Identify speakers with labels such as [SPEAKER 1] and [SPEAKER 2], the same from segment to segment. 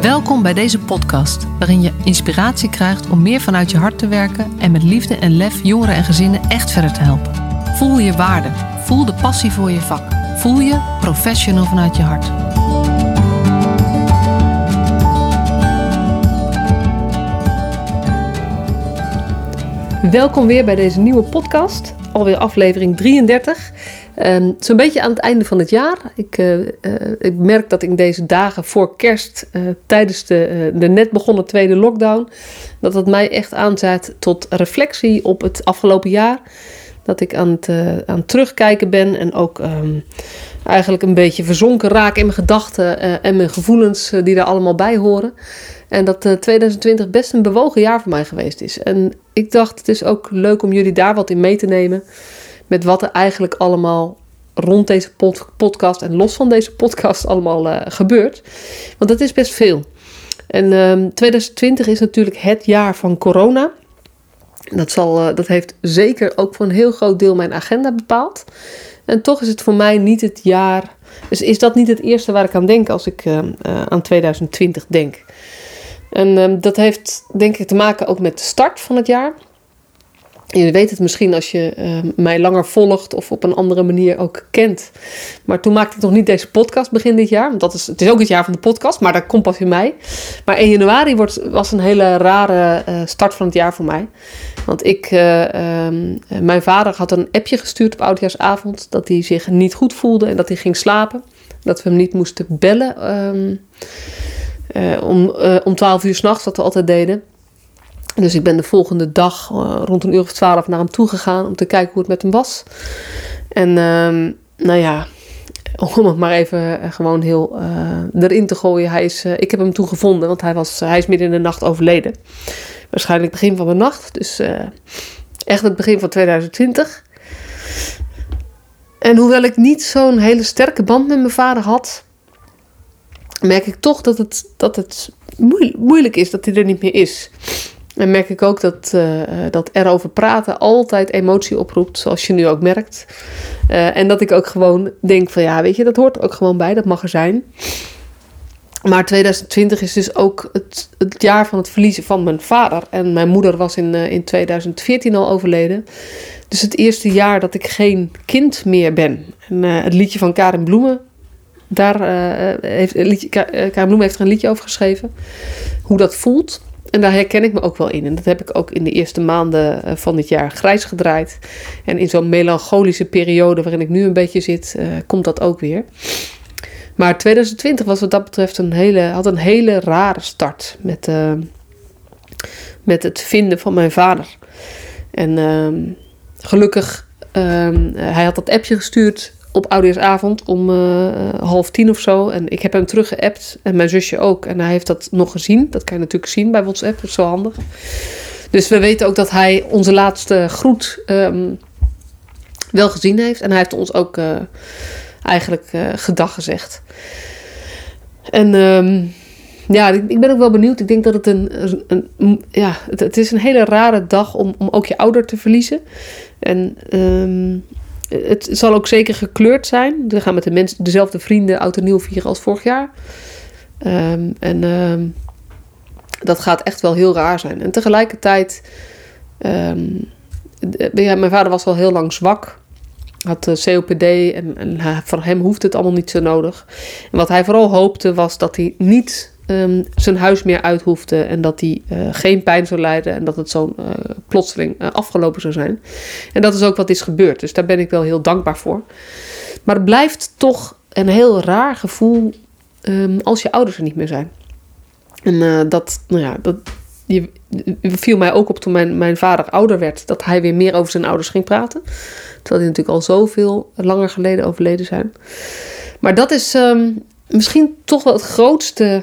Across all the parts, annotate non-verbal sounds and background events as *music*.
[SPEAKER 1] Welkom bij deze podcast, waarin je inspiratie krijgt om meer vanuit je hart te werken en met liefde en lef jongeren en gezinnen echt verder te helpen. Voel je waarde, voel de passie voor je vak, voel je professional vanuit je hart. Welkom weer bij deze nieuwe podcast, alweer aflevering 33. Um, Zo'n beetje aan het einde van het jaar. Ik, uh, uh, ik merk dat in deze dagen voor kerst, uh, tijdens de, de net begonnen tweede lockdown, dat het mij echt aanzet tot reflectie op het afgelopen jaar. Dat ik aan het, aan terugkijken ben en ook um, eigenlijk een beetje verzonken raak in mijn gedachten en mijn gevoelens die daar allemaal bij horen. En dat 2020 best een bewogen jaar voor mij geweest is. En ik dacht, het is ook leuk om jullie daar wat in mee te nemen met wat er eigenlijk allemaal rond deze podcast en los van deze podcast allemaal uh, gebeurt. Want dat is best veel. En um, 2020 is natuurlijk het jaar van corona. Dat, zal, uh, dat heeft zeker ook voor een heel groot deel mijn agenda bepaald. En toch is het voor mij niet het jaar. Dus is dat niet het eerste waar ik aan denk als ik uh, aan 2020 denk? En um, dat heeft denk ik te maken ook met de start van het jaar. Je weet het misschien als je uh, mij langer volgt of op een andere manier ook kent. Maar toen maakte ik nog niet deze podcast begin dit jaar. Want dat is, het is ook het jaar van de podcast, maar dat komt pas in mei. Maar 1 januari wordt, was een hele rare uh, start van het jaar voor mij. Want ik, uh, um, mijn vader had een appje gestuurd op oudjaarsavond dat hij zich niet goed voelde en dat hij ging slapen. Dat we hem niet moesten bellen um, om, om 12 uur s'nachts, wat we altijd deden. Dus ik ben de volgende dag uh, rond een uur of twaalf naar hem toe gegaan om te kijken hoe het met hem was. En uh, nou ja, *laughs* om het maar even uh, gewoon heel uh, erin te gooien. Hij is, ik heb hem toen gevonden, want hij, was, hij is midden in de nacht overleden. Waarschijnlijk begin van de nacht. Dus echt het begin van 2020. En hoewel ik niet zo'n hele sterke band met mijn vader had, merk ik toch dat het, dat het moeilijk is dat hij er niet meer is. En merk ik ook dat, uh, dat erover praten altijd emotie oproept, zoals je nu ook merkt. Uh, en dat ik ook gewoon denk van ja, weet je, dat hoort ook gewoon bij, dat mag er zijn. Maar 2020 is dus ook het, het jaar van het verliezen van mijn vader. En mijn moeder was in, in 2014 al overleden. Dus het eerste jaar dat ik geen kind meer ben. En het liedje van Karin Bloemen, daar heeft, liedje, Karin Bloemen heeft er een liedje over geschreven. Hoe dat voelt. En daar herken ik me ook wel in. En dat heb ik ook in de eerste maanden eh, van dit jaar grijs gedraaid. En in zo'n melancholische periode waarin ik nu een beetje zit, uh, komt dat ook weer. Maar 2020 was wat dat betreft een hele, had een hele rare start met, uh, met het vinden van mijn vader. En uh, gelukkig, ehm, hij had dat appje gestuurd op oudejaarsavond om uh, half tien of zo. En ik heb hem teruggeappt en mijn zusje ook. En hij heeft dat nog gezien. Dat kan je natuurlijk zien bij WhatsApp, dat is zo handig. Dus we weten ook dat hij onze laatste groet um, wel gezien heeft. En hij heeft ons ook uh, eigenlijk uh, gedag gezegd. En um, ja, ik ben ook wel benieuwd. Ik denk dat het een, een, een ja, het, het, is een hele rare dag om, om ook je ouder te verliezen. En um, het zal ook zeker gekleurd zijn. We gaan met dezelfde vrienden oud en nieuw vieren als vorig jaar. Um, en um, dat gaat echt wel heel raar zijn. En tegelijkertijd, ja, mijn vader was al heel lang zwak. Had uh, COPD en, en hem hoeft het allemaal niet zo nodig. En wat hij vooral hoopte was dat hij niet um, zijn huis meer uit hoefde en dat hij uh, geen pijn zou lijden en dat het zo uh, plotseling uh, afgelopen zou zijn. En dat is ook wat is gebeurd, dus daar ben ik wel heel dankbaar voor. Maar het blijft toch een heel raar gevoel um, als je ouders er niet meer zijn. En dat, nou ja, dat je, viel mij ook op toen mijn, mijn vader ouder werd, dat hij weer meer over zijn ouders ging praten. Terwijl die natuurlijk al zoveel langer geleden overleden zijn. Maar dat is um, misschien toch wel het grootste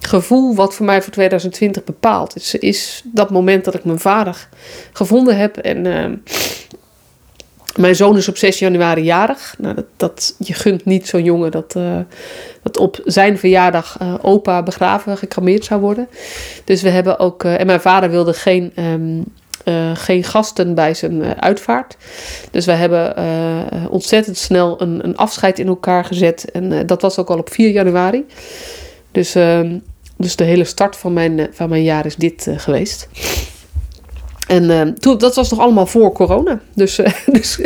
[SPEAKER 1] gevoel wat voor mij voor 2020 bepaalt. is, is dat moment dat ik mijn vader gevonden heb. En uh, mijn zoon is op 6 januari jarig. Nou, dat, dat, je gunt niet zo'n jongen dat, uh, dat op zijn verjaardag uh, opa begraven, gecrameerd zou worden. Dus we hebben ook. en mijn vader wilde geen. Uh, geen gasten bij zijn uitvaart. Dus we hebben ontzettend snel een, een, afscheid in elkaar gezet. En dat was ook al op 4 januari. Dus ehm, dus de hele start van mijn, van mijn jaar is dit geweest. En toen, dat was nog allemaal voor corona. Dus, *laughs* dus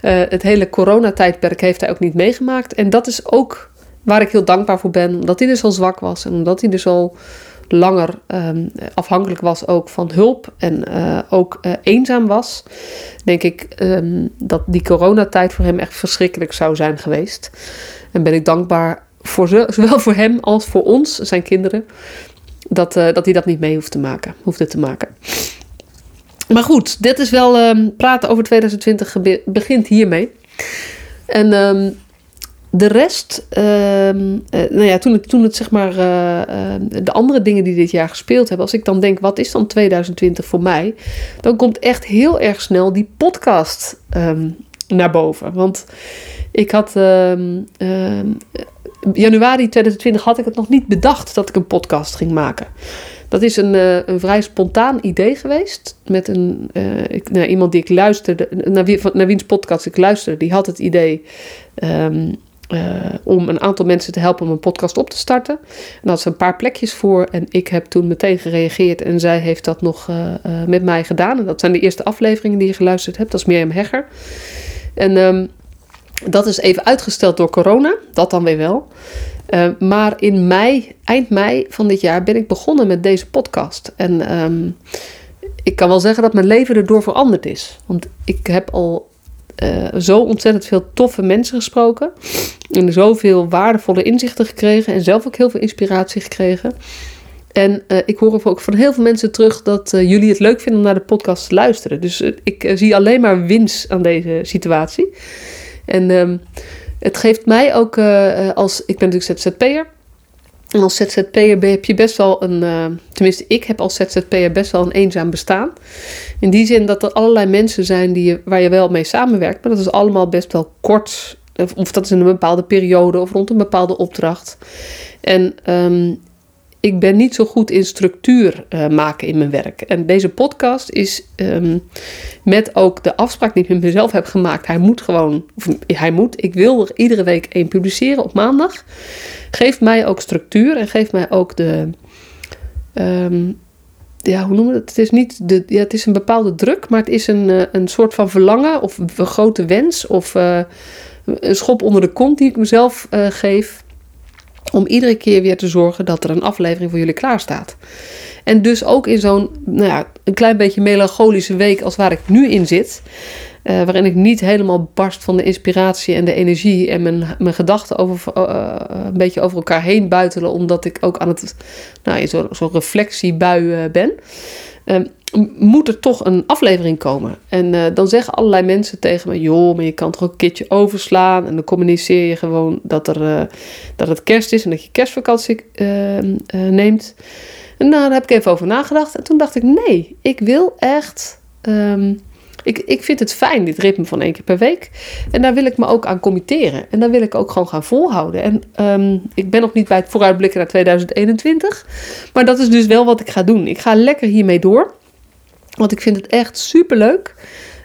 [SPEAKER 1] het hele coronatijdperk heeft hij ook niet meegemaakt. En dat is ook waar ik heel dankbaar voor ben. Omdat hij dus al zwak was en omdat hij dus al langer um, afhankelijk was ook van hulp en ook eenzaam was, denk ik um, dat die coronatijd voor hem echt verschrikkelijk zou zijn geweest. En ben ik dankbaar voor zowel voor hem als voor ons, zijn kinderen, dat, uh, dat hij dat niet mee hoeft te maken, hoefde te maken. Maar goed, dit is wel um, praten over 2020 begint hiermee. En de rest, uh, nou ja, toen het, toen het zeg maar uh, de andere dingen die dit jaar gespeeld hebben, als ik dan denk, wat is dan 2020 voor mij? Dan komt echt heel erg snel die podcast um, naar boven. Want ik had um, januari 2020 had ik het nog niet bedacht dat ik een podcast ging maken. Dat is een, uh, een vrij spontaan idee geweest. Met een, uh, ik, nou, iemand die ik luisterde, naar, wie, naar wiens podcast ik luisterde, die had het idee. Um, uh, om een aantal mensen te helpen om een podcast op te starten. En dat ze een paar plekjes voor. En ik heb toen meteen gereageerd. En zij heeft dat nog met mij gedaan. En dat zijn de eerste afleveringen die je geluisterd hebt. Dat is Mirjam Hegger. En um, dat is even uitgesteld door corona. Dat dan weer wel. maar in mei, eind mei van dit jaar ben ik begonnen met deze podcast. En um, ik kan wel zeggen dat mijn leven erdoor veranderd is. Want ik heb al uh, zo ontzettend veel toffe mensen gesproken. En zoveel waardevolle inzichten gekregen. En zelf ook heel veel inspiratie gekregen. En uh, ik hoor ook van heel veel mensen terug dat jullie het leuk vinden om naar de podcast te luisteren. Dus ik zie alleen maar winst aan deze situatie. En um, het geeft mij ook als. Ik ben natuurlijk ZZP'er. En als ZZP'er heb je best wel een, uh, tenminste ik heb als ZZP'er best wel een eenzaam bestaan. In die zin dat er allerlei mensen zijn die je, waar je wel mee samenwerkt, maar dat is allemaal best wel kort. Of dat is in een bepaalde periode of rond een bepaalde opdracht. En um, ik ben niet zo goed in structuur uh, maken in mijn werk. En deze podcast is um, met ook de afspraak die ik met mezelf heb gemaakt. Hij moet gewoon, of hij moet, ik wil er iedere week één publiceren op maandag. Geeft mij ook structuur en geeft mij ook de. Um, ja, hoe noemen we het? Het is niet de, ja, het is een bepaalde druk, maar het is een, uh, een soort van verlangen of een grote wens of uh, een schop onder de kont die ik mezelf geef om iedere keer weer te zorgen dat er een aflevering voor jullie klaar staat. En dus ook in zo'n, nou ja, een klein beetje melancholische week als waar ik nu in zit. Uh, waarin ik niet helemaal barst van de inspiratie en de energie en mijn, mijn gedachten over, uh, een beetje over elkaar heen buitelen, omdat ik ook aan het, nou, zo'n zo reflectiebui ben. Ehm, moet er toch een aflevering komen. En uh, dan zeggen allerlei mensen tegen me: joh, maar je kan toch ook een keertje overslaan. En dan communiceer je gewoon dat, er, uh, dat het kerst is en dat je kerstvakantie uh, neemt. En daar heb ik even over nagedacht. En toen dacht ik: nee, ik wil echt. Um, ik, ik vind het fijn, dit ritme van één keer per week. En daar wil ik me ook aan committeren. En daar wil ik ook gewoon gaan volhouden. En um, ik ben nog niet bij het vooruitblikken naar 2021. Maar dat is dus wel wat ik ga doen. Ik ga lekker hiermee door. Want ik vind het echt super leuk.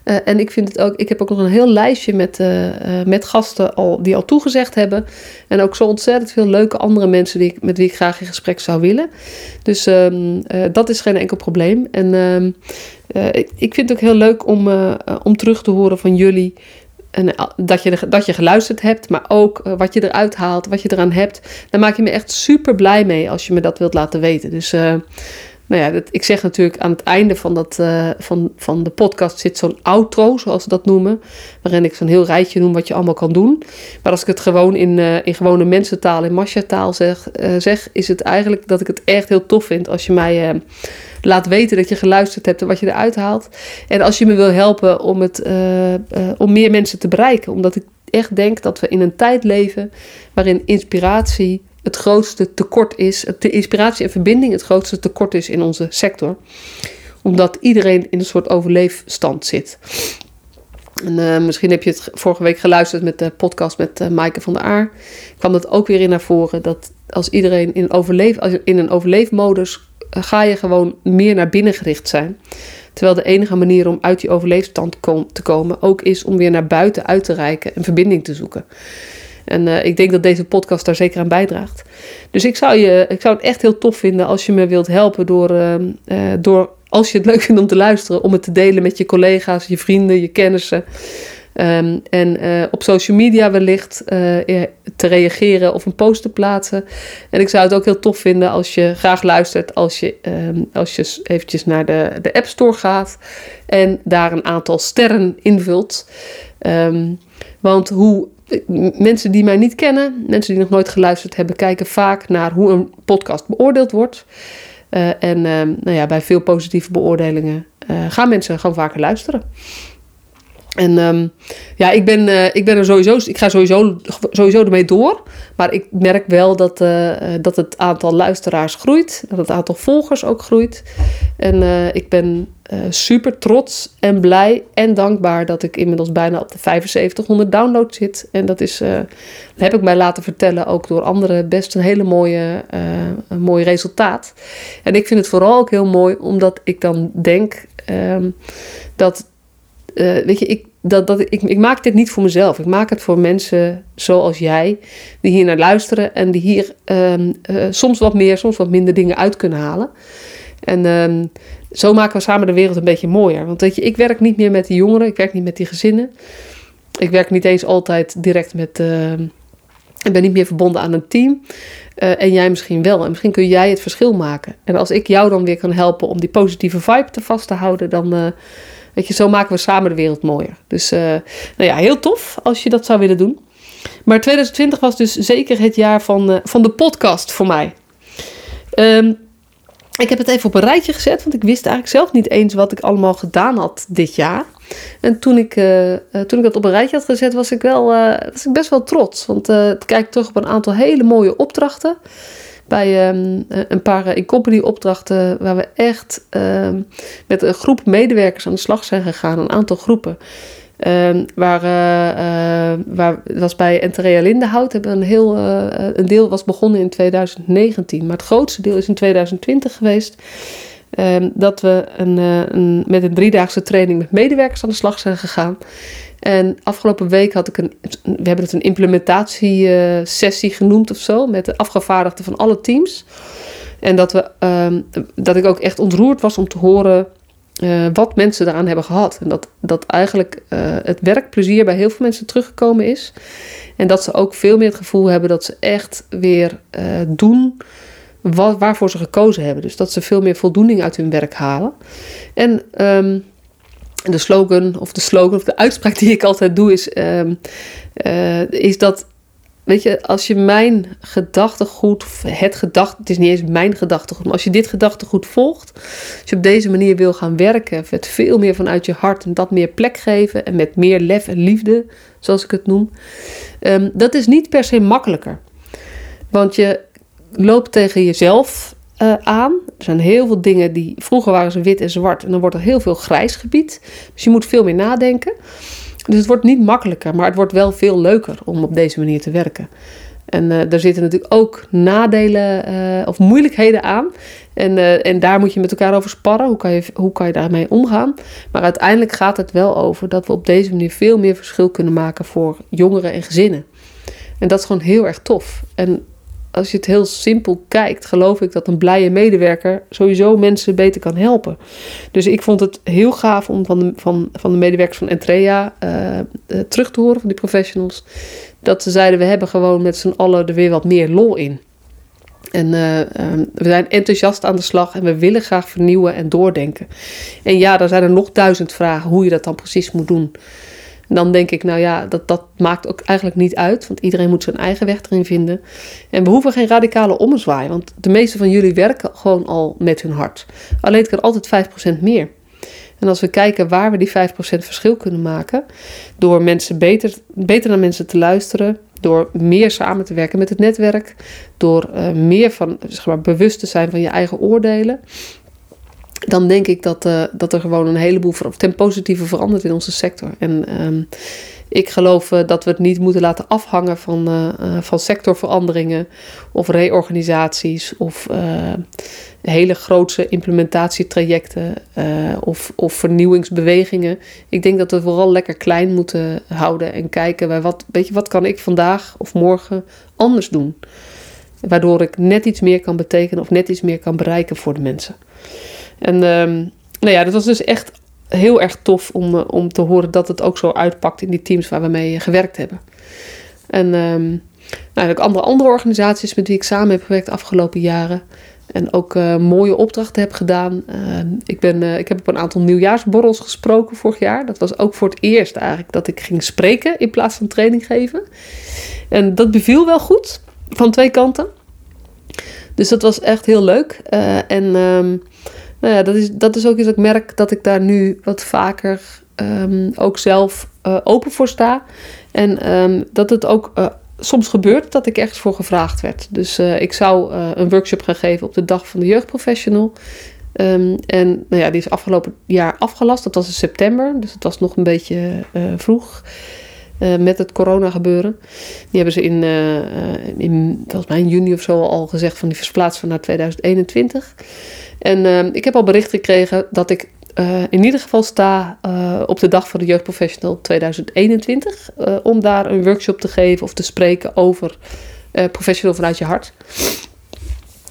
[SPEAKER 1] Uh, en ik vind het ook, ik heb ook nog een heel lijstje met, uh, uh, met gasten al, die al toegezegd hebben. En ook zo ontzettend veel leuke andere mensen die ik, met wie ik graag in gesprek zou willen. Dus um, dat is geen enkel probleem. En um, ik, ik, vind het ook heel leuk om, om terug te horen van jullie. En dat, je, dat je geluisterd hebt, maar ook wat je eruit haalt, wat je eraan hebt. Daar maak je me echt super blij mee als je me dat wilt laten weten. Dus nou ja, dat, ik zeg natuurlijk aan het einde van, dat, uh, van, van de podcast zit zo'n outro, zoals ze dat noemen. Waarin ik zo'n heel rijtje noem wat je allemaal kan doen. Maar als ik het gewoon in, uh, in gewone mensentaal, in Masha-taal zeg, uh, zeg, is het eigenlijk dat ik het echt heel tof vind als je mij laat weten dat je geluisterd hebt en wat je eruit haalt. En als je me wil helpen om, het, om meer mensen te bereiken. Omdat ik echt denk dat we in een tijd leven waarin inspiratie het grootste tekort is, de inspiratie en verbinding het grootste tekort is in onze sector. Omdat iedereen in een soort overleefstand zit. En, uh, misschien heb je het vorige week geluisterd met de podcast met uh, Maaike van der Aar. kwam dat ook weer in naar voren. Dat als iedereen in, overleef, in een overleefmodus uh, ga je gewoon meer naar binnen gericht zijn. Terwijl de enige manier om uit die overleefstand te komen ook is om weer naar buiten uit te reiken en verbinding te zoeken. En uh, ik denk dat deze podcast daar zeker aan bijdraagt. Dus ik zou, je, ik zou het echt heel tof vinden als je me wilt helpen door, uh, door, als je het *laughs* leuk vindt om te luisteren, om het te delen met je collega's, je vrienden, je kennissen. Um, en uh, op social media wellicht te reageren of een post te plaatsen. En ik zou het ook heel tof vinden als je graag luistert, als je, um, als je eventjes naar de, de App Store gaat en daar een aantal sterren invult. Want hoe mensen die mij niet kennen, mensen die nog nooit geluisterd hebben, kijken vaak naar hoe een podcast beoordeeld wordt. Uh, en nou ja, bij veel positieve beoordelingen gaan mensen gewoon vaker luisteren. En um, ja, ik ben, uh, ik ben er sowieso, ik ga sowieso, sowieso ermee door. Maar ik merk wel dat, uh, dat het aantal luisteraars groeit. Dat het aantal volgers ook groeit. En ik ben super trots en blij en dankbaar dat ik inmiddels bijna op de 7500 downloads zit. En dat is, heb ik mij laten vertellen, ook door anderen, best een hele mooie, een mooi resultaat. En ik vind het vooral ook heel mooi, omdat ik dan denk um, dat uh, weet je, ik, dat, dat, ik, ik maak dit niet voor mezelf. Ik maak het voor mensen zoals jij, die hier naar luisteren en die hier um, uh, soms wat meer, soms wat minder dingen uit kunnen halen. En um, zo maken we samen de wereld een beetje mooier. Want weet je, ik werk niet meer met die jongeren, ik werk niet met die gezinnen. Ik werk niet eens altijd direct met. Uh, ik ben niet meer verbonden aan een team. Uh, en jij misschien wel. En misschien kun jij het verschil maken. En als ik jou dan weer kan helpen om die positieve vibe te vast te houden, dan Weet je, zo maken we samen de wereld mooier. Dus uh, nou ja, heel tof als je dat zou willen doen. Maar 2020 was dus zeker het jaar van, uh, van de podcast voor mij. Um, ik heb het even op een rijtje gezet, want ik wist eigenlijk zelf niet eens wat ik allemaal gedaan had dit jaar. En toen ik, uh, toen ik dat op een rijtje had gezet, was ik, wel, was ik best wel trots. Want ik kijk terug op een aantal hele mooie opdrachten bij um, een paar uh, in-company opdrachten waar we echt um, met een groep medewerkers aan de slag zijn gegaan, een aantal groepen. Um, waar, uh, waar was bij Enterea Lindenhout hebben een heel een deel was begonnen in 2019, maar het grootste deel is in 2020 geweest. Dat we een, een, met een driedaagse training met medewerkers aan de slag zijn gegaan. En afgelopen week had ik een, we hebben het een implementatiesessie genoemd of zo, met de afgevaardigden van alle teams. En dat, we, um, dat ik ook echt ontroerd was om te horen uh, wat mensen daaraan hebben gehad. En dat, dat eigenlijk uh, het werkplezier bij heel veel mensen teruggekomen is. En dat ze ook veel meer het gevoel hebben dat ze echt weer uh, doen wat, waarvoor ze gekozen hebben. Dus dat ze veel meer voldoening uit hun werk halen. En um, de slogan of de slogan of de uitspraak die ik altijd doe is, um, uh, is dat, weet je, als je mijn gedachtegoed, het gedachte, het is niet eens mijn gedachtegoed, maar als je dit gedachtegoed volgt, als je op deze manier wil gaan werken, met veel meer vanuit je hart en dat meer plek geven en met meer lef en liefde, zoals ik het noem, um, dat is niet per se makkelijker. Want je loopt tegen jezelf uh, aan. Er zijn heel veel dingen die. Vroeger waren ze wit en zwart. En dan wordt er heel veel grijs gebied. Dus je moet veel meer nadenken. Dus het wordt niet makkelijker, maar het wordt wel veel leuker om op deze manier te werken. En uh, daar zitten natuurlijk ook nadelen uh, of moeilijkheden aan. En, en daar moet je met elkaar over sparren. Hoe kan, je, hoe kan je daarmee omgaan? Maar uiteindelijk gaat het wel over dat we op deze manier veel meer verschil kunnen maken voor jongeren en gezinnen. En dat is gewoon heel erg tof. En als je het heel simpel kijkt, geloof ik dat een blije medewerker sowieso mensen beter kan helpen. Dus ik vond het heel gaaf om van de, van, van de medewerkers van Entrea uh, uh, terug te horen, van die professionals, dat ze zeiden: we hebben gewoon met z'n allen er weer wat meer lol in. En uh, um, we zijn enthousiast aan de slag en we willen graag vernieuwen en doordenken. En ja, er zijn er nog duizend vragen hoe je dat dan precies moet doen. Dan denk ik, nou ja, dat, dat maakt ook eigenlijk niet uit, want iedereen moet zijn eigen weg erin vinden. En we hoeven geen radicale ommezwaai, want de meeste van jullie werken gewoon al met hun hart. Alleen het kan altijd 5% meer. En als we kijken waar we die 5% verschil kunnen maken, door mensen beter, beter naar mensen te luisteren, door meer samen te werken met het netwerk, door uh, meer van, zeg maar, bewust te zijn van je eigen oordelen, dan denk ik dat, uh, dat er gewoon een heleboel ten positieve verandert in onze sector. En um, ik geloof uh, dat we het niet moeten laten afhangen van, uh, van sectorveranderingen of reorganisaties of hele grootse implementatietrajecten of, of vernieuwingsbewegingen. Ik denk dat we vooral lekker klein moeten houden en kijken bij wat, weet je, wat kan ik vandaag of morgen anders doen. Waardoor ik net iets meer kan betekenen of net iets meer kan bereiken voor de mensen. En um, nou ja, dat was dus echt heel erg tof om, uh, om te horen dat het ook zo uitpakt in die teams waar we mee gewerkt hebben. En um, nou, ook andere, andere organisaties met wie ik samen heb gewerkt de afgelopen jaren. En ook uh, mooie opdrachten heb gedaan. Uh, ik, ben, ik heb op een aantal nieuwjaarsborrels gesproken vorig jaar. Dat was ook voor het eerst eigenlijk dat ik ging spreken in plaats van training geven. En dat beviel wel goed van twee kanten. Dus dat was echt heel leuk. en nou ja, dat is, dat is ook iets dat ik merk dat ik daar nu wat vaker um, ook zelf uh, open voor sta. En um, dat het ook uh, soms gebeurt dat ik ergens voor gevraagd werd. Dus uh, ik zou een workshop gaan geven op de dag van de jeugdprofessional. Um, en nou ja, die is afgelopen jaar afgelast. Dat was in september, dus het was nog een beetje vroeg. Uh, met het corona gebeuren. Die hebben ze in, uh, in, volgens mij juni of zo al gezegd van die versplaatsen naar 2021. En uh, ik heb al bericht gekregen dat ik in ieder geval sta op de dag van de jeugdprofessional 2021. Uh, om daar een workshop te geven of te spreken over professional vanuit je hart.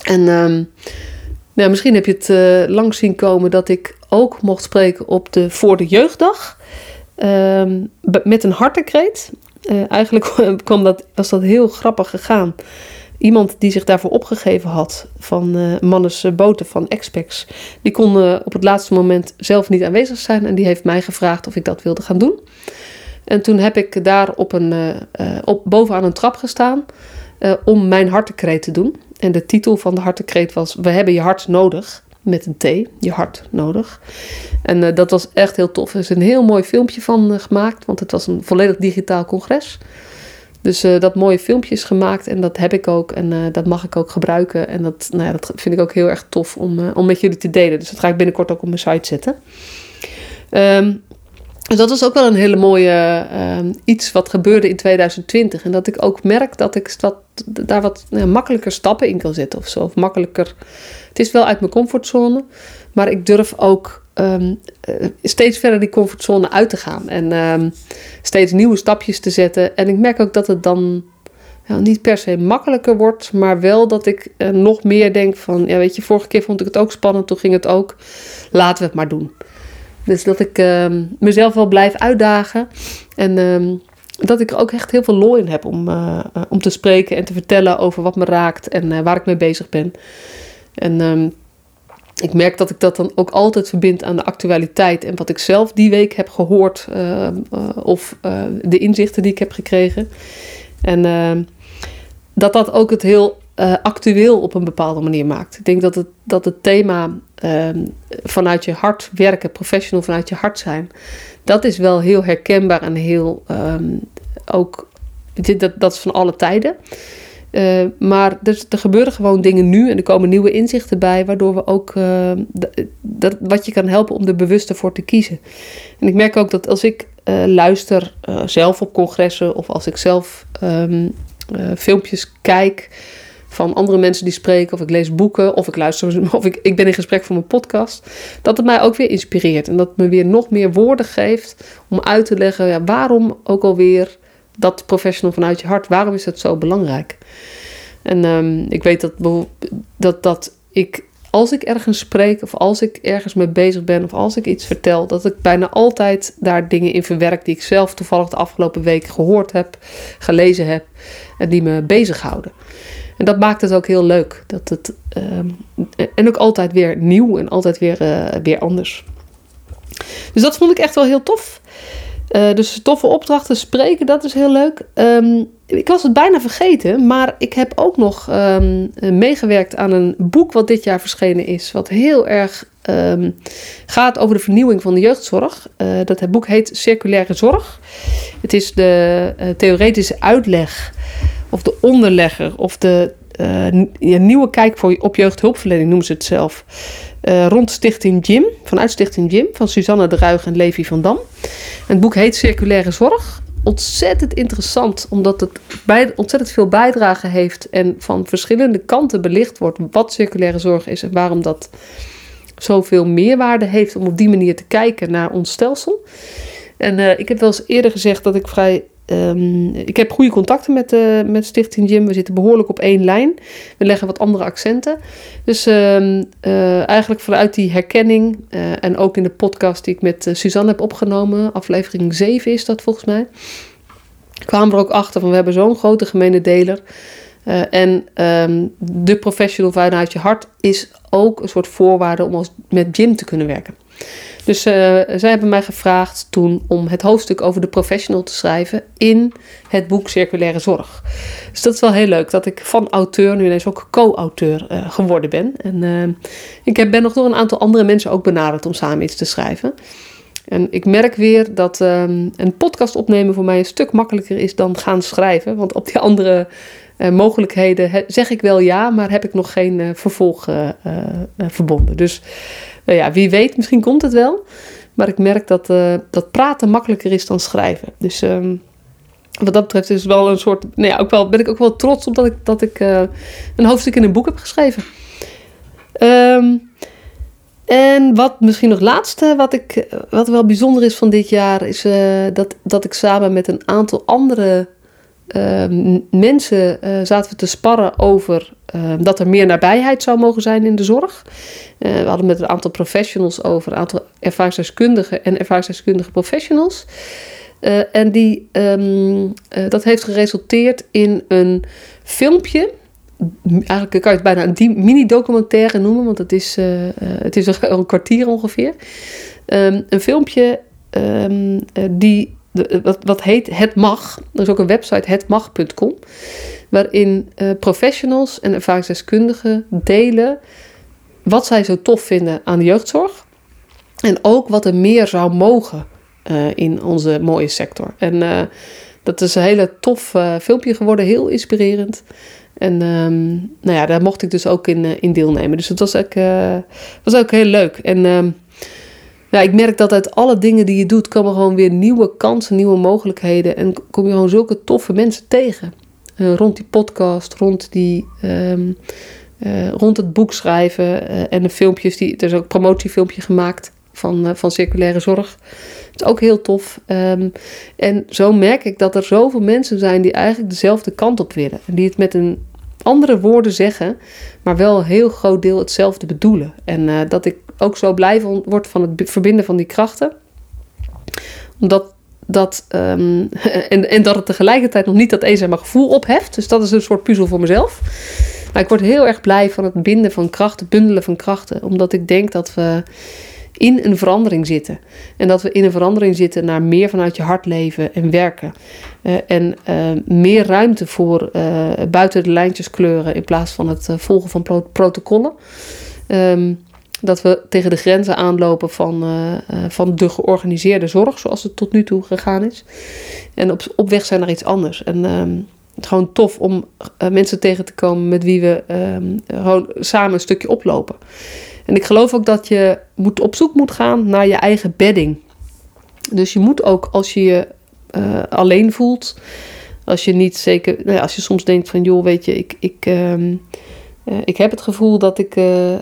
[SPEAKER 1] En um, nou, misschien heb je het lang zien komen dat ik ook mocht spreken op de Voor de Jeugddag. Um, met een hartekreet. eigenlijk *laughs* kwam dat, was dat heel grappig gegaan iemand die zich daarvoor opgegeven had van uh, Mannes Boten van Expex, die kon op het laatste moment zelf niet aanwezig zijn en die heeft mij gevraagd of ik dat wilde gaan doen. En toen heb ik daar op een, op, bovenaan een trap gestaan om mijn hartekreet te doen. En de titel van de hartekreet was: We hebben je hart nodig. Met een T, je hart nodig. En dat was echt heel tof. Er is een heel mooi filmpje van gemaakt, want het was een volledig digitaal congres. Dus uh, dat mooie filmpje is gemaakt en dat heb ik ook en dat mag ik ook gebruiken. En dat, nou ja, dat vind ik ook heel erg tof om, om met jullie te delen. Dus dat ga ik binnenkort ook op mijn site zetten. Um, dus dat was ook wel een hele mooie uh, iets wat gebeurde in 2020. En dat ik ook merk dat ik dat, daar wat nou, makkelijker stappen in kan zetten of zo. Of makkelijker. Het is wel uit mijn comfortzone, maar ik durf ook um, steeds verder die comfortzone uit te gaan. En um, steeds nieuwe stapjes te zetten. En ik merk ook dat het dan ja, niet per se makkelijker wordt, maar wel dat ik uh, nog meer denk van, ja weet je, vorige keer vond ik het ook spannend, toen ging het ook, laten we het maar doen. Dus dat ik uh, mezelf wel blijf uitdagen en uh, dat ik er ook echt heel veel lol in heb om, uh, om te spreken en te vertellen over wat me raakt en waar ik mee bezig ben. En ehm, ik merk dat ik dat dan ook altijd verbind aan de actualiteit en wat ik zelf die week heb gehoord of de inzichten die ik heb gekregen. En dat dat ook het heel actueel op een bepaalde manier maakt. Ik denk dat het, dat het thema ehm, vanuit je hart werken, professional vanuit je hart zijn, dat is wel heel herkenbaar en heel um, ook, dat, dat is van alle tijden. Uh, maar er, er, gebeuren gewoon dingen nu en er komen nieuwe inzichten bij, waardoor we ook uh, dat, wat je kan helpen om er bewuster voor te kiezen. En ik merk ook dat als ik uh, luister zelf op congressen of als ik zelf filmpjes kijk van andere mensen die spreken, of ik lees boeken, of ik luister, *laughs* of ik, ik ben in gesprek voor mijn podcast, dat het mij ook weer inspireert en dat het me weer nog meer woorden geeft om uit te leggen ja, waarom ook alweer dat professional vanuit je hart, waarom is dat zo belangrijk? En um, ik weet dat, dat, dat ik, als ik ergens spreek, of als ik ergens mee bezig ben, of als ik iets vertel, dat ik bijna altijd daar dingen in verwerk die ik zelf toevallig de afgelopen week gehoord heb, gelezen heb, en die me bezighouden. En dat maakt het ook heel leuk. Dat het, um, en ook altijd weer nieuw en altijd weer, uh, weer anders. Dus dat vond ik echt wel heel tof. Uh, dus toffe opdrachten, spreken, dat is heel leuk. Um, ik was het bijna vergeten, maar ik heb ook nog um, meegewerkt aan een boek wat dit jaar verschenen is. Wat heel erg gaat over de vernieuwing van de jeugdzorg. Uh, dat boek heet Circulaire Zorg. Het is de theoretische uitleg of de onderlegger of de uh, nieuwe kijk voor, op jeugdhulpverlening, noemen ze het zelf. uh, rond Stichting Jim, vanuit Stichting Jim, van Suzanne de en Levi van Dam. Het boek heet Circulaire Zorg. Ontzettend interessant, omdat het bij, ontzettend veel bijdrage heeft en van verschillende kanten belicht wordt wat circulaire zorg is en waarom dat zoveel meerwaarde heeft om op die manier te kijken naar ons stelsel. En uh, ik heb wel eens eerder gezegd dat ik vrij Um, ik heb goede contacten met, uh, met Stichting Jim. We zitten behoorlijk op één lijn. We leggen wat andere accenten. Dus um, uh, eigenlijk vanuit die herkenning uh, en ook in de podcast die ik met Suzanne heb opgenomen, aflevering 7 is dat volgens mij, kwamen we er ook achter van we hebben zo'n grote gemene deler. en um, de professional vanuit je hart is ook een soort voorwaarde om als, met Jim te kunnen werken. Dus uh, zij hebben mij gevraagd toen om het hoofdstuk over de professional te schrijven in het boek Circulaire Zorg. Dus dat is wel heel leuk dat ik van auteur nu ineens ook co-auteur uh, geworden ben. En uh, ik heb, ben nog door een aantal andere mensen ook benaderd om samen iets te schrijven. En ik merk weer dat um, een podcast opnemen voor mij een stuk makkelijker is dan gaan schrijven. Want op die andere mogelijkheden zeg ik wel ja, maar heb ik nog geen uh, vervolg verbonden. Dus nou ja, wie weet, misschien komt het wel. Maar ik merk dat, uh, dat praten makkelijker is dan schrijven. Dus um, wat dat betreft is wel een soort. Nou ja, ook wel, ben ik ook wel trots op dat ik, dat ik uh, een hoofdstuk in een boek heb geschreven. Um, en wat misschien nog laatste, wat, ik, wat wel bijzonder is van dit jaar, is dat, dat ik samen met een aantal andere uh, mensen zaten we te sparren over uh, dat er meer nabijheid zou mogen zijn in de zorg. we hadden met een aantal professionals over, een aantal ervaringsdeskundigen en ervaringsdeskundige professionals. en die, um, dat heeft geresulteerd in een filmpje. Eigenlijk kan je het bijna een mini-documentaire noemen, want het is, het is een kwartier ongeveer. Um, een filmpje um, die wat, wat heet Het Mag. Er is ook een website hetmag.com. Waarin uh, professionals en ervaringsdeskundigen delen wat zij zo tof vinden aan de jeugdzorg. En ook wat er meer zou mogen uh, in onze mooie sector. En uh, dat is een hele tof filmpje geworden, heel inspirerend. En um, nou ja, daar mocht ik dus ook in, in deelnemen. Dus het was ook, was ook heel leuk. En um, ja, ik merk dat uit alle dingen die je doet komen gewoon weer nieuwe kansen, nieuwe mogelijkheden. En kom je gewoon zulke toffe mensen tegen. Uh, rond die podcast, rond, die, um, uh, rond het boek schrijven uh, en de filmpjes. Die, er is ook een promotiefilmpje gemaakt van, van circulaire zorg. Het is ook heel tof. Um, en zo merk ik dat er zoveel mensen zijn die eigenlijk dezelfde kant op willen. En die het met een andere woorden zeggen, maar wel een heel groot deel hetzelfde bedoelen. En dat ik ook zo blij wordt van het verbinden van die krachten. Omdat dat, um, *laughs* en, en dat het tegelijkertijd nog niet dat eenzame gevoel opheft. Dus dat is een soort puzzel voor mezelf. Maar ik word heel erg blij van het binden van krachten, bundelen van krachten. Omdat ik denk dat we in een verandering zitten. En dat we in een verandering zitten naar meer vanuit je hart leven en werken. Uh, en uh, meer ruimte voor uh, buiten de lijntjes kleuren in plaats van het volgen van pro protocollen. Um, dat we tegen de grenzen aanlopen van, uh, uh, van de georganiseerde zorg, zoals het tot nu toe gegaan is. En op, op weg zijn naar iets anders. En um, het is gewoon tof om uh, mensen tegen te komen met wie we um, gewoon samen een stukje oplopen. En ik geloof ook dat je moet op zoek moet gaan naar je eigen bedding. Dus je moet ook als je je alleen voelt, als je niet zeker, nou ja, als je soms denkt van joh, weet je, ik. ik um, uh, ik heb het gevoel dat ik, uh, uh,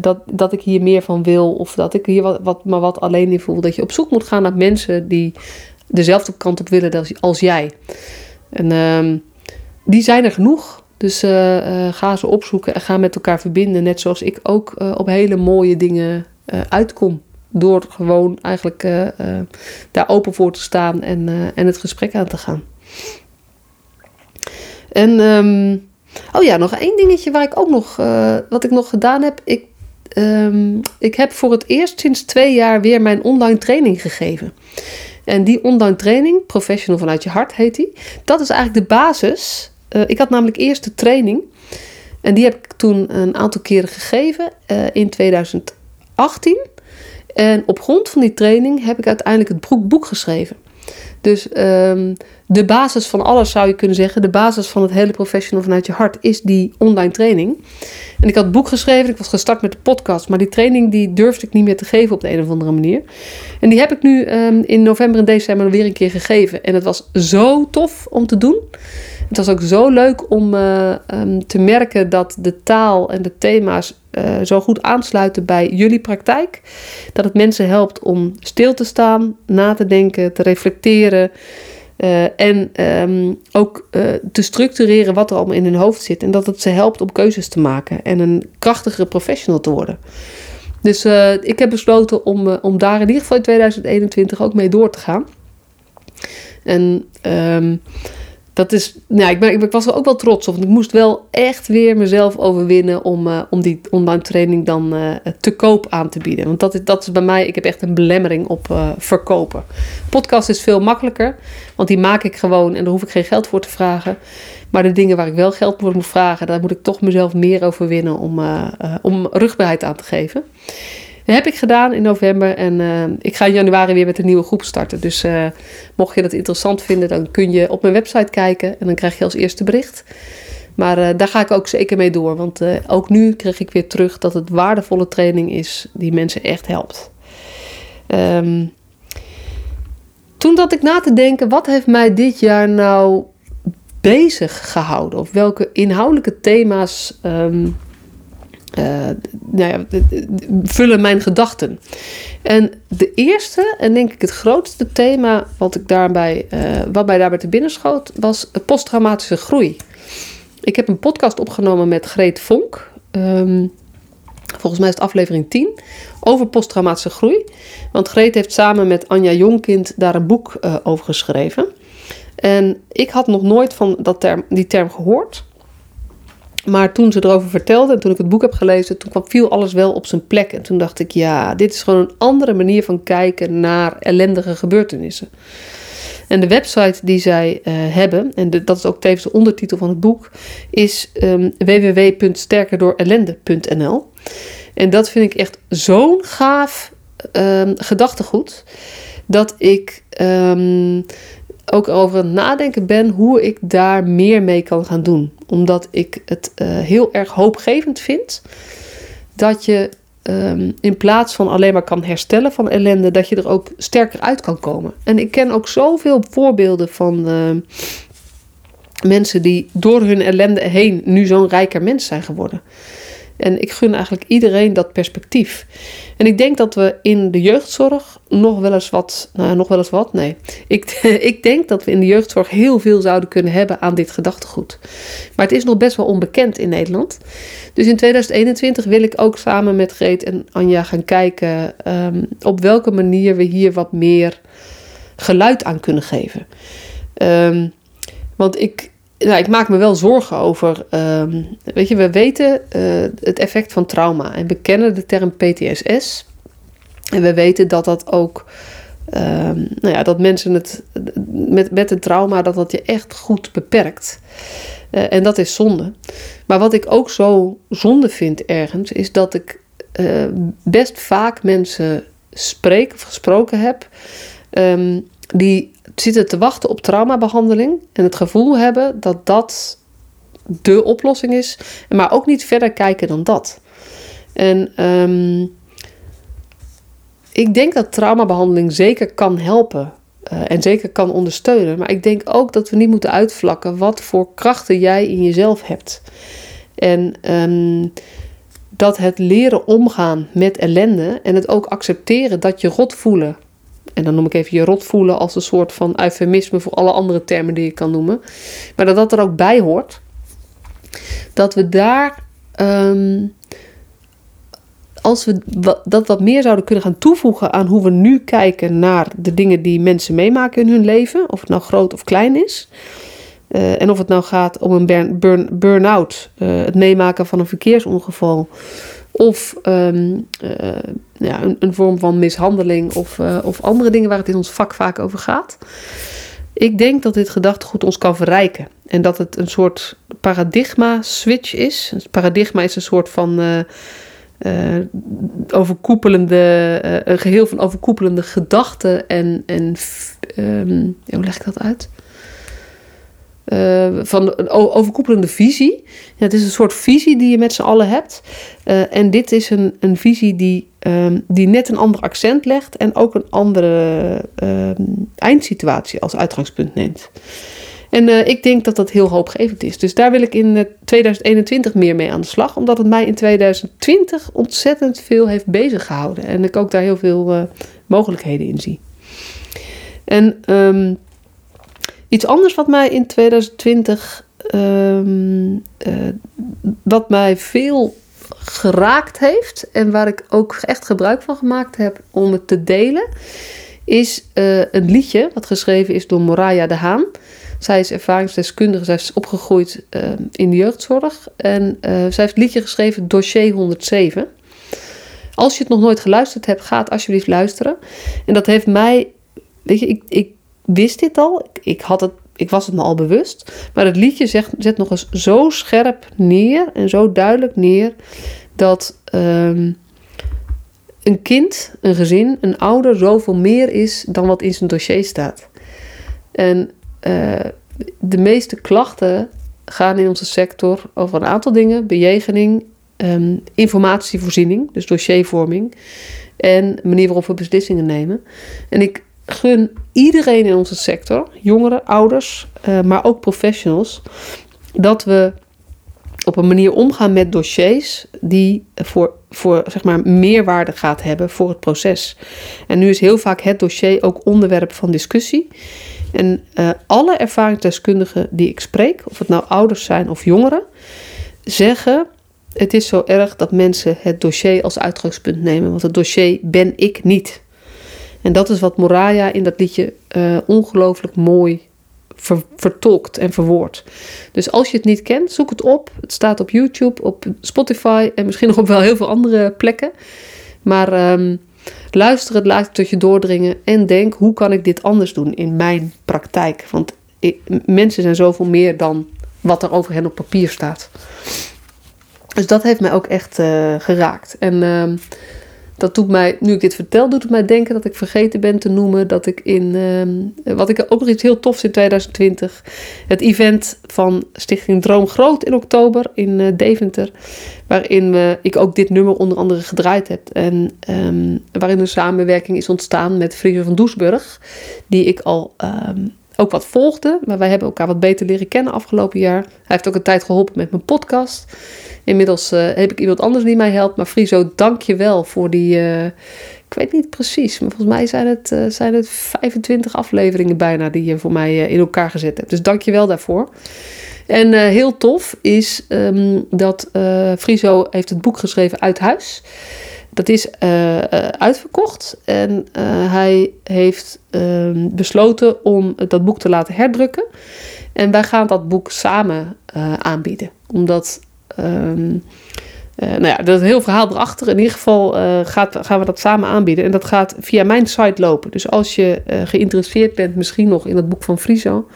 [SPEAKER 1] dat, dat ik hier meer van wil. Of dat ik hier wat, wat, maar wat alleen in voel. Dat je op zoek moet gaan naar mensen die dezelfde kant op willen als, jij. En ehm, die zijn er genoeg. Dus ga ze opzoeken en ga met elkaar verbinden. Net zoals ik ook op hele mooie dingen uitkom. Door gewoon eigenlijk daar open voor te staan en, en het gesprek aan te gaan. En... Um, Oh ja, nog één dingetje waar ik ook nog, uh, wat ik nog gedaan heb. Ik, um, ik heb voor het eerst sinds twee jaar weer mijn online training gegeven. En die online training, Professional vanuit je hart heet die, dat is eigenlijk de basis. Uh, ik had namelijk eerst de training. En die heb ik toen een aantal keren gegeven uh, in 2018. En op grond van die training heb ik uiteindelijk het boek geschreven. Dus um, de basis van alles zou je kunnen zeggen. De basis van het hele professional vanuit je hart is die online training. En ik had het boek geschreven, ik was gestart met de podcast. Maar die training die durfde ik niet meer te geven op de een of andere manier. En die heb ik nu ehm, in november en december weer een keer gegeven. En het was zo tof om te doen. Het was ook zo leuk om uh, um, te merken dat de taal en de thema's uh, zo goed aansluiten bij jullie praktijk. Dat het mensen helpt om stil te staan, na te denken, te reflecteren. Uh, en um, ook te structureren wat er allemaal in hun hoofd zit. En dat het ze helpt om keuzes te maken en een krachtigere professional te worden. Dus ik heb besloten om, om daar in ieder geval in 2021 ook mee door te gaan. En um, dat is, nou, ik, ik was er ook wel trots op. Want ik moest wel echt weer mezelf overwinnen om, uh, om die online training dan uh, te koop aan te bieden. Want dat is, dat is bij mij, ik heb echt een belemmering op uh, verkopen. Podcast is veel makkelijker, want die maak ik gewoon en daar hoef ik geen geld voor te vragen. Maar de dingen waar ik wel geld voor moet vragen, daar moet ik toch mezelf meer overwinnen om, om rugbaarheid aan te geven. Heb ik gedaan in november en uh, ik ga in januari weer met een nieuwe groep starten. Dus uh, mocht je dat interessant vinden, dan kun je op mijn website kijken en dan krijg je als eerste bericht. Maar uh, daar ga ik ook zeker mee door, want ook nu krijg ik weer terug dat het waardevolle training is die mensen echt helpt. Um, toen dat ik na te denken, wat heeft mij dit jaar nou bezig gehouden? Of welke inhoudelijke thema's uh, nou ja, vullen mijn gedachten. En de eerste, en denk ik het grootste thema wat, ik daarbij, uh, wat mij daarbij te binnen schoot, was posttraumatische groei. Ik heb een podcast opgenomen met Greet Vonk. Um, volgens mij is het aflevering 10. Over posttraumatische groei. Want Greet heeft samen met Anja Jongkind daar een boek uh, over geschreven. En ik had nog nooit van dat term, die term gehoord. Maar toen ze erover vertelde en toen ik het boek heb gelezen, toen kwam, viel alles wel op zijn plek. En toen dacht ik, ja, dit is gewoon een andere manier van kijken naar ellendige gebeurtenissen. En de website die zij uh, hebben, en dat is ook tevens de ondertitel van het boek, is um, www.sterkerdoorellende.nl. En dat vind ik echt zo'n gaaf um, gedachtegoed, dat ik um, ook over het nadenken ben hoe ik daar meer mee kan gaan doen. Omdat ik het uh, heel erg hoopgevend vind dat je um, in plaats van alleen maar kan herstellen van ellende, dat je er ook sterker uit kan komen. En ik ken ook zoveel voorbeelden van uh, mensen die door hun ellende heen nu zo'n rijker mens zijn geworden. En ik gun eigenlijk iedereen dat perspectief. En ik denk dat we in de jeugdzorg nog wel eens wat. Nou, nog wel eens wat? Nee. Ik, *laughs* ik denk dat we in de jeugdzorg heel veel zouden kunnen hebben aan dit gedachtegoed. Maar het is nog best wel onbekend in Nederland. Dus in 2021 wil ik ook samen met Greet en Anja gaan kijken um, op welke manier we hier wat meer geluid aan kunnen geven. Um, want ik, nou, ik maak me wel zorgen over. Um, weet je, we weten uh, het effect van trauma en we kennen de term PTSS. En we weten dat dat ook. Um, nou ja, dat mensen het met, met een trauma, dat dat je echt goed beperkt. Uh, en dat is zonde. Maar wat ik ook zo zonde vind ergens, is dat ik uh, best vaak mensen spreek of gesproken heb. Um, die zitten te wachten op traumabehandeling en het gevoel hebben dat dat de oplossing is, maar ook niet verder kijken dan dat. En um, ik denk dat traumabehandeling zeker kan helpen uh, en zeker kan ondersteunen, maar ik denk ook dat we niet moeten uitvlakken wat voor krachten jij in jezelf hebt. En um, dat het leren omgaan met ellende en het ook accepteren dat je rot voelen en dan noem ik even je rot voelen als een soort van eufemisme voor alle andere termen die je kan noemen. Maar dat dat er ook bij hoort. Dat we daar, um, als we dat wat meer zouden kunnen gaan toevoegen aan hoe we nu kijken naar de dingen die mensen meemaken in hun leven, of het nou groot of klein is. Uh, en of het nou gaat om een burn-out, burn uh, het meemaken van een verkeersongeval, of um, uh, ja, een, vorm van mishandeling of, uh, of andere dingen waar het in ons vak vaak over gaat. Ik denk dat dit gedachtegoed ons kan verrijken. En dat het een soort paradigma-switch is. Het paradigma is een soort van uh, overkoepelende, een geheel van overkoepelende gedachten en, en um, hoe leg ik dat uit? Uh, van een overkoepelende visie. Ja, het is een soort visie die je met z'n allen hebt. Uh, en dit is een, een visie die, um, die net een ander accent legt en ook een andere uh, eindsituatie als uitgangspunt neemt. En uh, ik denk dat dat heel hoopgevend is. Dus daar wil ik in 2021 meer mee aan de slag. Omdat het mij in 2020 ontzettend veel heeft bezig gehouden. En ik ook daar heel veel mogelijkheden in zie. En um, Iets anders wat mij in 2020, um, uh, wat mij veel geraakt heeft en waar ik ook echt gebruik van gemaakt heb om het te delen, is uh, een liedje wat geschreven is door Moraya de Haan. Zij is ervaringsdeskundige, zij is opgegroeid uh, in de jeugdzorg en zij heeft het liedje geschreven Dossier 107. Als je het nog nooit geluisterd hebt, ga alsjeblieft luisteren. En dat heeft mij, weet je, ik, ik wist dit al. Ik, had het, ik was het me al bewust. Maar het liedje zegt, zet nog eens zo scherp neer en zo duidelijk neer dat ehm, een kind, een gezin, een ouder zoveel meer is dan wat in zijn dossier staat. En uh, de meeste klachten gaan in onze sector over een aantal dingen: bejegening, um, informatievoorziening, dus dossiervorming en manier waarop we beslissingen nemen. En ik gun iedereen in onze sector, jongeren, ouders, uh, maar ook professionals, dat we op een manier omgaan met dossiers die voor, voor zeg maar, meerwaarde gaat hebben voor het proces. En nu is heel vaak het dossier ook onderwerp van discussie. En uh, alle ervaringsdeskundigen die ik spreek, of het nou ouders zijn of jongeren, zeggen: Het is zo erg dat mensen het dossier als uitgangspunt nemen, want het dossier ben ik niet. En dat is wat Moraya in dat liedje uh, ongelooflijk mooi ver, vertolkt en verwoordt. Dus als je het niet kent, zoek het op. Het staat op YouTube, op Spotify en misschien nog op wel heel veel andere plekken. Maar um, luister het, laat het tot je doordringen en denk: hoe kan ik dit anders doen in mijn praktijk? Want mensen zijn zoveel meer dan wat er over hen op papier staat. Dus dat heeft mij ook echt uh, geraakt. En uh, dat doet mij, nu ik dit vertel, doet het mij denken dat ik vergeten ben te noemen dat ik in, uh, wat ik ook nog iets heel tofs in 2020, het event van Stichting Droom Groot in oktober in uh, Deventer, waarin we, ik ook dit nummer onder andere gedraaid heb en um, waarin een samenwerking is ontstaan met Friese van Doesburg, die ik al um, ook wat volgde, maar wij hebben elkaar wat beter leren kennen afgelopen jaar. Hij heeft ook een tijd geholpen met mijn podcast. Inmiddels uh, heb ik iemand anders die mij helpt. Maar Friso, dank je wel voor die. Uh, ik weet niet precies, maar volgens mij zijn het, uh, zijn het 25 afleveringen bijna die je voor mij in elkaar gezet hebt. Dus dank je wel daarvoor. En heel tof is um, dat Friso heeft het boek geschreven Uit Huis. Dat is uitverkocht en hij heeft ehm, besloten om dat boek te laten herdrukken. En wij gaan dat boek samen aanbieden. Omdat Um, nou ja, dat een heel verhaal erachter. In ieder geval gaat, gaan we dat samen aanbieden. En dat gaat via mijn site lopen. Dus als je geïnteresseerd bent, misschien nog in het boek van Friso.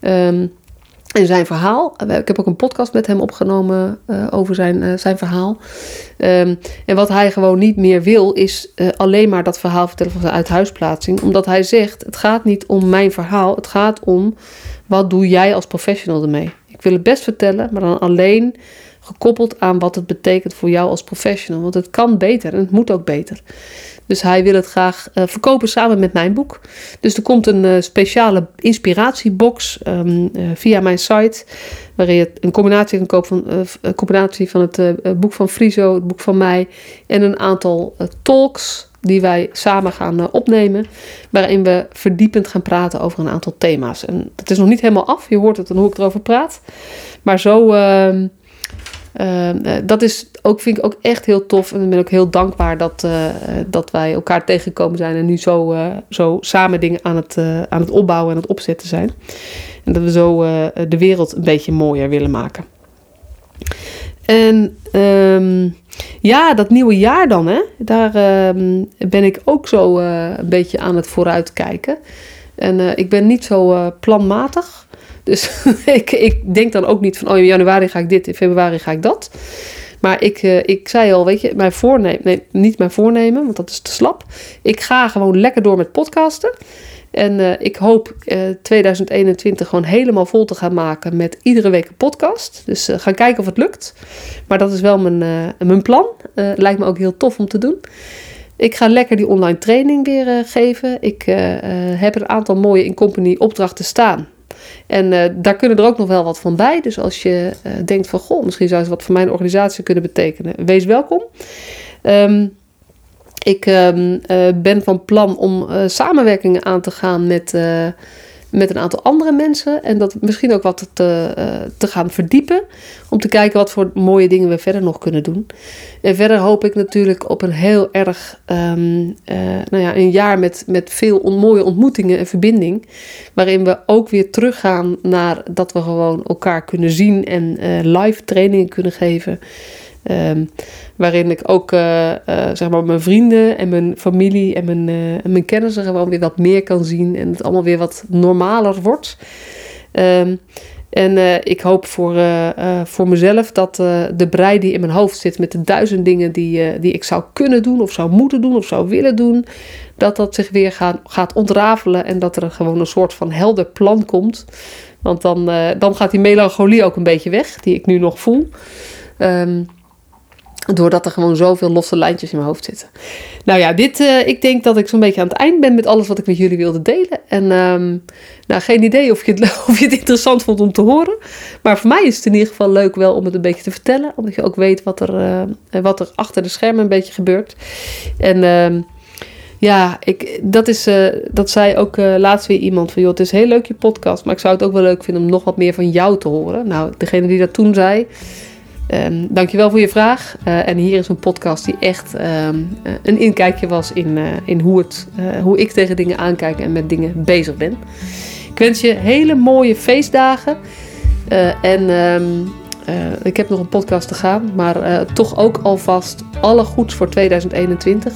[SPEAKER 1] Um, en zijn verhaal. Ik heb ook een podcast met hem opgenomen over zijn, zijn verhaal. Um, en wat hij gewoon niet meer wil, is alleen maar dat verhaal vertellen van zijn uithuisplaatsing. Omdat hij zegt: het gaat niet om mijn verhaal. Het gaat om wat doe jij als professional ermee. Ik wil het best vertellen, maar dan alleen gekoppeld aan wat het betekent voor jou als professional. Want het kan beter en het moet ook beter. Dus hij wil het graag uh, verkopen samen met mijn boek. Dus er komt een uh, speciale inspiratiebox um, uh, via mijn site. Waarin je een combinatie kan van, een combinatie van het boek van Friso, het boek van mij. En een aantal talks die wij samen gaan opnemen. Waarin we verdiepend gaan praten over een aantal thema's. En dat is nog niet helemaal af. Je hoort het en hoe ik erover praat. Maar zo ehm, uh, dat is ook, vind ik ook echt heel tof. En ik ben ook heel dankbaar dat, uh, dat wij elkaar tegengekomen zijn en nu zo, uh, zo samen dingen aan het, aan het opbouwen en het opzetten zijn. En dat we zo de wereld een beetje mooier willen maken. En um, ja, dat nieuwe jaar dan, hè, daar um, ben ik ook zo een beetje aan het vooruitkijken. En ik ben niet zo planmatig. Dus *laughs* ik, ik denk dan ook niet van, oh in januari ga ik dit, in februari ga ik dat. Maar ik, uh, ik zei al, weet je, mijn voornemen, nee, niet mijn voornemen, want dat is te slap. Ik ga gewoon lekker door met podcasten. En uh, ik hoop uh, 2021 gewoon helemaal vol te gaan maken met iedere week een podcast. Dus gaan kijken of het lukt. Maar dat is wel mijn, mijn plan. lijkt me ook heel tof om te doen. Ik ga lekker die online training weer geven. Ik heb een aantal mooie in company opdrachten staan. En uh, daar kunnen er ook nog wel wat van bij. Dus als je uh, denkt van, goh, misschien zou het wat voor mijn organisatie kunnen betekenen, wees welkom. Um, ik um, uh, ben van plan om samenwerkingen aan te gaan met met een aantal andere mensen. En dat misschien ook wat te, uh, te gaan verdiepen. Om te kijken wat voor mooie dingen we verder nog kunnen doen. En verder hoop ik natuurlijk op een heel erg um, nou ja, een jaar met, met veel mooie ontmoetingen en verbinding. Waarin we ook weer teruggaan naar dat we gewoon elkaar kunnen zien en uh, live trainingen kunnen geven. Um, waarin ik ook uh, uh, zeg maar mijn vrienden en mijn familie en mijn, uh, mijn kennissen gewoon weer wat meer kan zien. En het allemaal weer wat normaler wordt. Um, en ik hoop voor, voor mezelf dat de brei die in mijn hoofd zit met de duizend dingen die, die ik zou kunnen doen of zou moeten doen of zou willen doen, dat dat zich weer gaat, gaat ontrafelen en dat er gewoon een soort van helder plan komt. Want dan, dan gaat die melancholie ook een beetje weg, die ik nu nog voel. Um, Doordat er gewoon zoveel losse lijntjes in mijn hoofd zitten. Nou ja, dit, uh, ik denk dat ik zo'n beetje aan het eind ben met alles wat ik met jullie wilde delen. En um, nou, geen idee of je, het, *laughs* of je het interessant vond om te horen. Maar voor mij is het in ieder geval leuk wel om het een beetje te vertellen. Omdat je ook weet wat er, uh, wat er achter de schermen een beetje gebeurt. En um, ja, ik, dat, is, uh, dat zei ook laatst weer iemand van... joh, het is heel leuk je podcast, maar ik zou het ook wel leuk vinden om nog wat meer van jou te horen. Nou, degene die dat toen zei... Um, dankjewel voor je vraag. Uh, en hier is een podcast die echt um, een inkijkje was in, uh, in hoe, het, hoe ik tegen dingen aankijk en met dingen bezig ben. Ik wens je hele mooie feestdagen. en um, ik heb nog een podcast te gaan, maar toch ook alvast alle goeds voor 2021.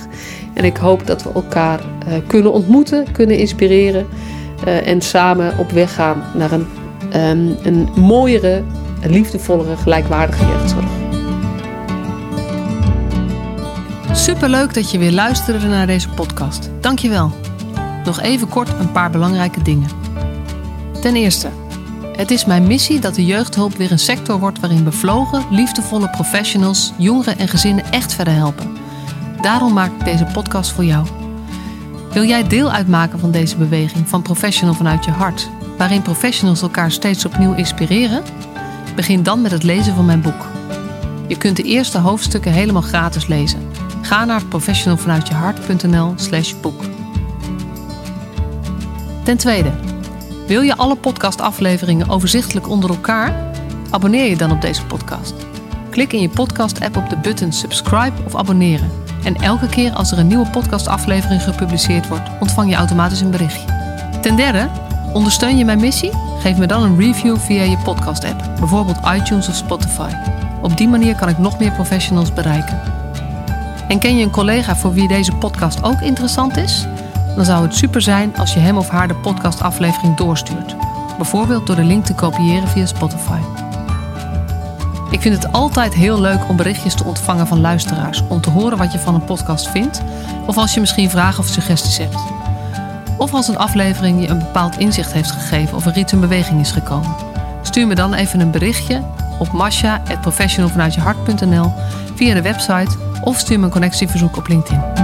[SPEAKER 1] En ik hoop dat we elkaar kunnen ontmoeten, kunnen inspireren en samen op weg gaan naar een, een mooiere liefdevollere, gelijkwaardige jeugdzorg.
[SPEAKER 2] Superleuk dat je weer luisterde naar deze podcast. Dankjewel. Nog even kort een paar belangrijke dingen. Ten eerste, het is mijn missie dat de jeugdhulp weer een sector wordt waarin bevlogen, liefdevolle professionals jongeren en gezinnen echt verder helpen. Daarom maak ik deze podcast voor jou. Wil jij deel uitmaken van deze beweging van Professional vanuit je hart, waarin professionals elkaar steeds opnieuw inspireren? Begin dan met het lezen van mijn boek. Je kunt de eerste hoofdstukken helemaal gratis lezen. Ga naar professionalvanuitjehart.nl/slash boek. Ten tweede, wil je alle podcastafleveringen overzichtelijk onder elkaar? Abonneer je dan op deze podcast. Klik in je podcast-app op de button subscribe of abonneren. En elke keer als er een nieuwe podcastaflevering gepubliceerd wordt, ontvang je automatisch een berichtje. Ten derde, ondersteun je mijn missie? Geef me dan een review via je podcast-app, bijvoorbeeld iTunes of Spotify. Op die manier kan ik nog meer professionals bereiken. En ken je een collega voor wie deze podcast ook interessant is? Dan zou het super zijn als je hem of haar de podcastaflevering doorstuurt. Bijvoorbeeld door de link te kopiëren via Spotify. Ik vind het altijd heel leuk om berichtjes te ontvangen van luisteraars om te horen wat je van een podcast vindt of als je misschien vragen of suggesties hebt. Of als een aflevering je een bepaald inzicht heeft gegeven of er iets in beweging is gekomen. Stuur me dan even een berichtje op masha.professionalvanuitjehart.nl via de website of stuur me een connectieverzoek op LinkedIn.